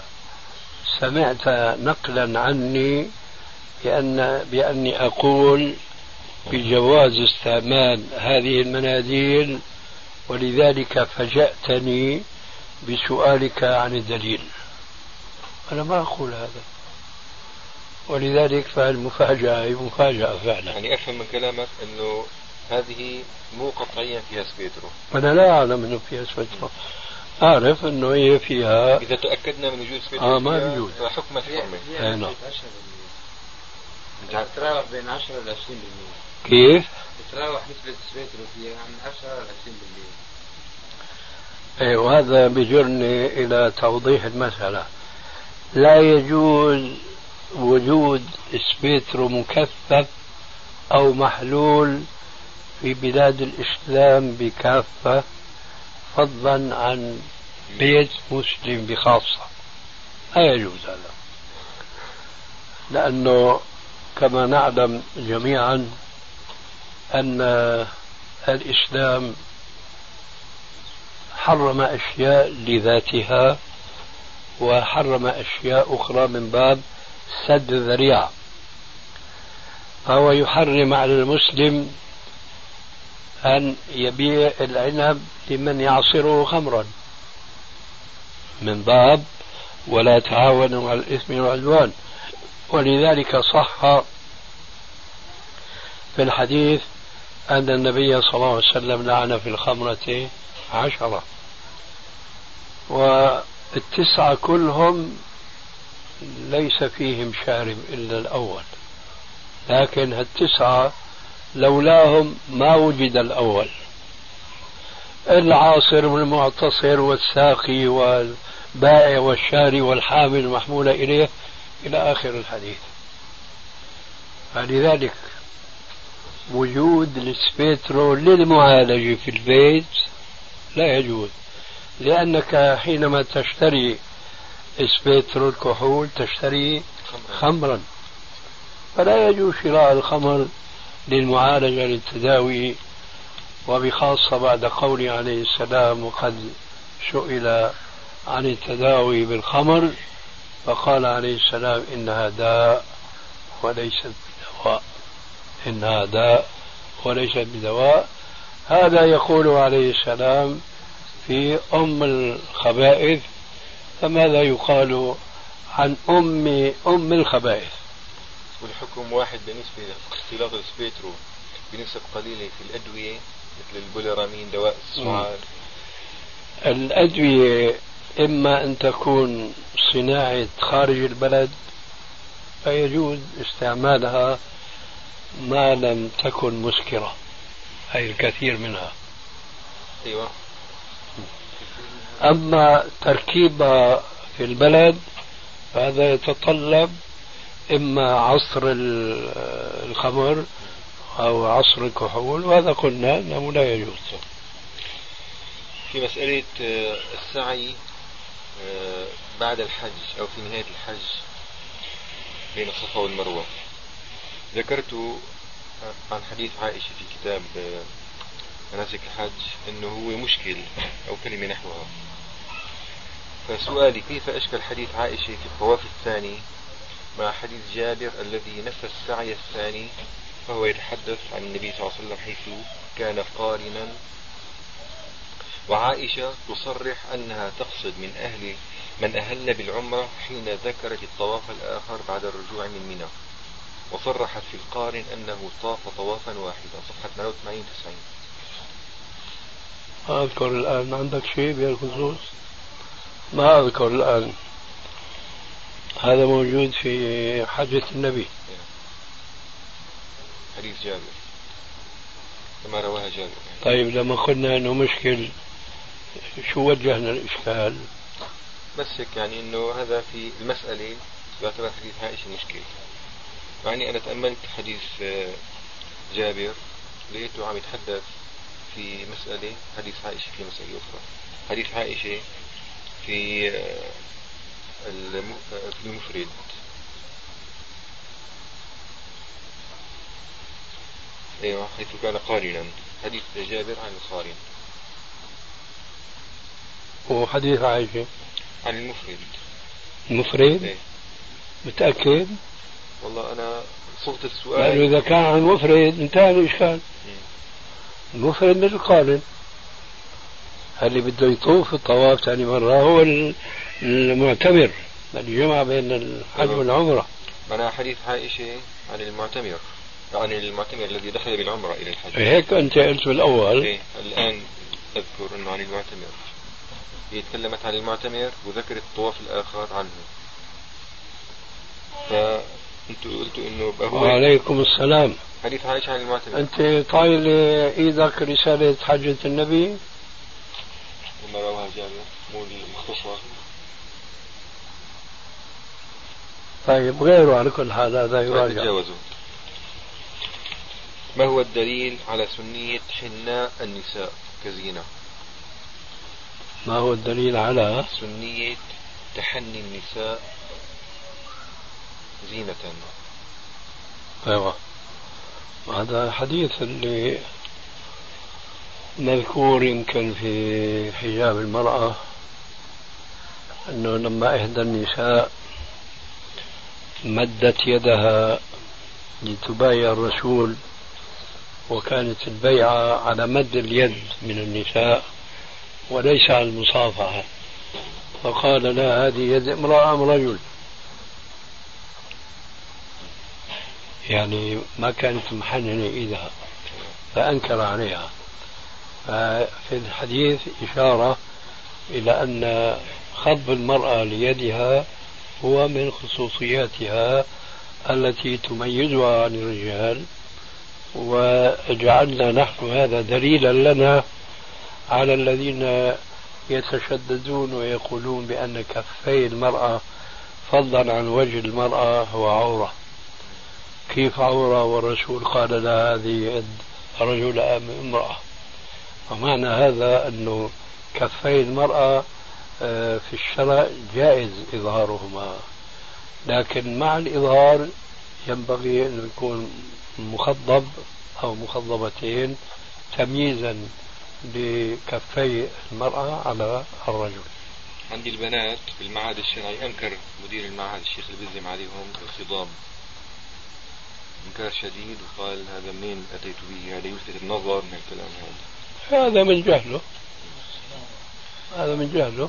سمعت نقلا عني بأن بأني أقول بجواز استعمال هذه المناديل ولذلك فجأتني بسؤالك عن الدليل. أنا ما أقول هذا. ولذلك فالمفاجأة هي مفاجأة فعلا. يعني أفهم من كلامك أنه هذه مو قطعيا فيها سبيترو أنا لا أعلم أنه فيها سبيترو أعرف أنه هي فيها إذا تأكدنا من وجود سبيترو آه ما بيجوز فحكم الحرمة. أي نعم. تتراوح بين 10 ل 20% كيف؟ تتراوح نسبة السبيترو فيها عن 10 ل 20% إيه وهذا بجرني إلى توضيح المسألة. لا يجوز وجود سبيترو مكثف أو محلول في بلاد الإسلام بكافة فضلا عن بيت مسلم بخاصة. لا يجوز هذا. لأنه كما نعلم جميعا أن الإسلام حرم أشياء لذاتها وحرم أشياء أخرى من باب سد الذريعة فهو يحرم على المسلم أن يبيع العنب لمن يعصره خمرا من باب ولا تعاونوا على الإثم والعدوان. ولذلك صح في الحديث أن النبي صلى الله عليه وسلم لعن في الخمرة عشرة. والتسعة كلهم ليس فيهم شارب إلا الأول. لكن التسعة لولاهم ما وجد الأول. العاصر والمعتصر والساقي والبائع والشاري والحامل المحمول إليه إلى آخر الحديث. فلذلك وجود السبيترو للمعالجة في البيت لا يجوز. لأنك حينما تشتري سبيترو الكحول تشتري خمرا. فلا يجوز شراء الخمر للمعالجة للتداوي وبخاصة بعد قوله عليه السلام وقد سئل عن التداوي بالخمر فقال عليه السلام إنها داء وليست بدواء إنها داء وليست بدواء. هذا يقول عليه السلام في أم الخبائث فماذا يقال عن أم أم الخبائث؟ والحكم واحد بالنسبة لاختلاط السبيترو بنسب قليلة في الأدوية مثل البوليرامين دواء السعال. الأدوية إما أن تكون صناعة خارج البلد فيجوز استعمالها ما لم تكن مسكرة أي الكثير منها. أيوة. أما تركيبها في البلد فهذا يتطلب إما عصر الخمر أو عصر الكحول وهذا قلنا أنه لا يجوز. في مسألة آه، السعي آه، بعد الحج أو في نهاية الحج بين الصفا والمروة. ذكرت عن حديث عائشة في كتاب مناسك الحج أنه هو مشكل أو كلمة نحوها. فسؤالي كيف أشكل حديث عائشة في الطواف الثاني مع حديث جابر الذي نفى السعي الثاني فهو يتحدث عن النبي صلى الله عليه وسلم حيث كان قارنا؟ وعائشة تصرح أنها تقصد من أهل من أهل بالعمرة حين ذكرت الطواف الآخر بعد الرجوع من منى. وصرحت في القارن أنه طاف طوافا واحدا. صفحة 88 90 أذكر الآن. عندك شيء بهالخصوص ما أذكر الآن. هذا موجود في حجة النبي. حديث جابر. كما رواها جابر. طيب لما قلنا إنه مشكل شو وجهنا الإشكال؟ بس هيك يعني إنه هذا في المسألة يعتبر حديث عائشة مشكل يعني أنا تأملت حديث آه، جابر لقيته عم يتحدث في مسألة حديث عائشة في مسألة أخرى. حديث عائشة في آه، آه، في المفرد. أيوه حيث كان قارنا. حديث جابر عن القارن. وحديث عائشة. عن المفرد. المفرد؟ إيه. متأكد؟ والله أنا صغت السؤال. لأنه إذا كان عن المفرد انتهى الإشكال. المفرد مثل قارن اللي بده يطوف الطواف ثاني مرة هو المعتمر. اللي جمع بين الحج والعمرة. معناها حديث عائشة عن المعتمر. عن المعتمر الذي دخل بالعمرة إلى الحج. هيك أنت قلت بالأول. إيه الآن أذكر أنه عن المعتمر. هي تكلمت عن المعتمر وذكرت الطواف الآخر عنه. فأنتوا قلتوا أنه هو وعليكم السلام. حديث عائشة عن المعتمر أنت طايل إيدك رسالة حجة النبي؟ لما رواها جابر مو المختصر طيب غيره على كل حال هذا يراجع. ما هو الدليل على سنية حناء النساء كزينة؟ ما هو الدليل على؟ سنية تحني النساء زينة. أيوه. هذا حديث اللي مذكور يمكن في حجاب المرأة أنه لما إحدى النساء مدت يدها لتبايع الرسول وكانت البيعة على مد اليد من النساء وليس على المصافحة فقال لا هذه يد امرأة أم رجل؟ يعني ما كانت محننة إيدها فأنكر عليها. ففي الحديث إشارة إلى أن خض المرأة ليدها هو من خصوصياتها التي تميزها عن الرجال وجعلنا نحن هذا دليلا لنا على الذين يتشددون ويقولون بأن كفي المرأة فضلا عن وجه المرأة هو عورة. كيف عورة والرسول قال لا هذه يد رجل أم امرأة؟ ومعنى هذا أنه كفي المرأة آه، في الشرع جائز إظهارهما. لكن مع الإظهار ينبغي أن يكون مخضب أو مخضبتين تمييزا لكفي المرأة على الرجل. عندي البنات في المعهد الشرعي أنكر مدير المعهد الشيخ البزم عليهم الخضاب. إنكار شديد وقال هذا منين أتيت به؟ هذا يلفت النظر من الكلام هذا. هذا من جهله. هذا من جهله.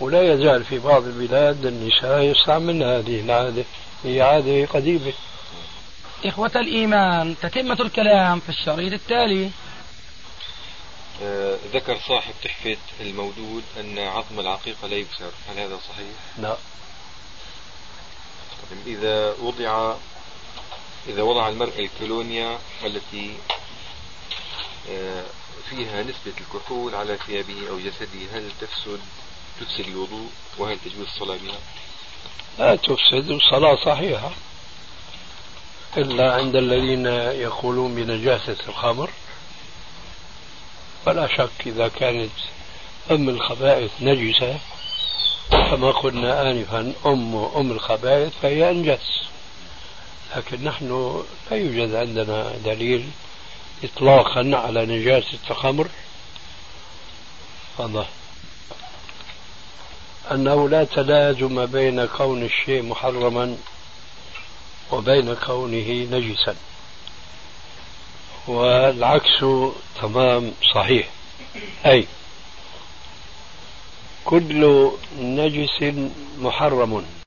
ولا يزال في بعض البلاد النساء يستعملن هذه العادة. هي عادة قديمة. إخوة الإيمان تتمة الكلام في الشريط التالي. آه ذكر صاحب تحفة المودود أن عظم العقيقة لا يكسر. هل هذا صحيح؟ لا. طيب، إذا وضع إذا وضع المرء الكولونيا التي آه فيها نسبة الكحول على ثيابه أو جسده هل تفسد تفسد الوضوء؟ وهل تجوز الصلاة بها؟ لا تفسد الصلاة صحيحة. إلا عند الذين يقولون بنجاسة الخمر. فلا شك إذا كانت أم الخبائث نجسة كما قلنا آنفا أم أم الخبائث فهي أنجس. لكن نحن لا يوجد عندنا دليل إطلاقا على نجاسة الخمر هذا أنه لا تلازم بين كون الشيء محرما وبين كونه نجسا. والعكس تمام صحيح. أي كل نجس محرم.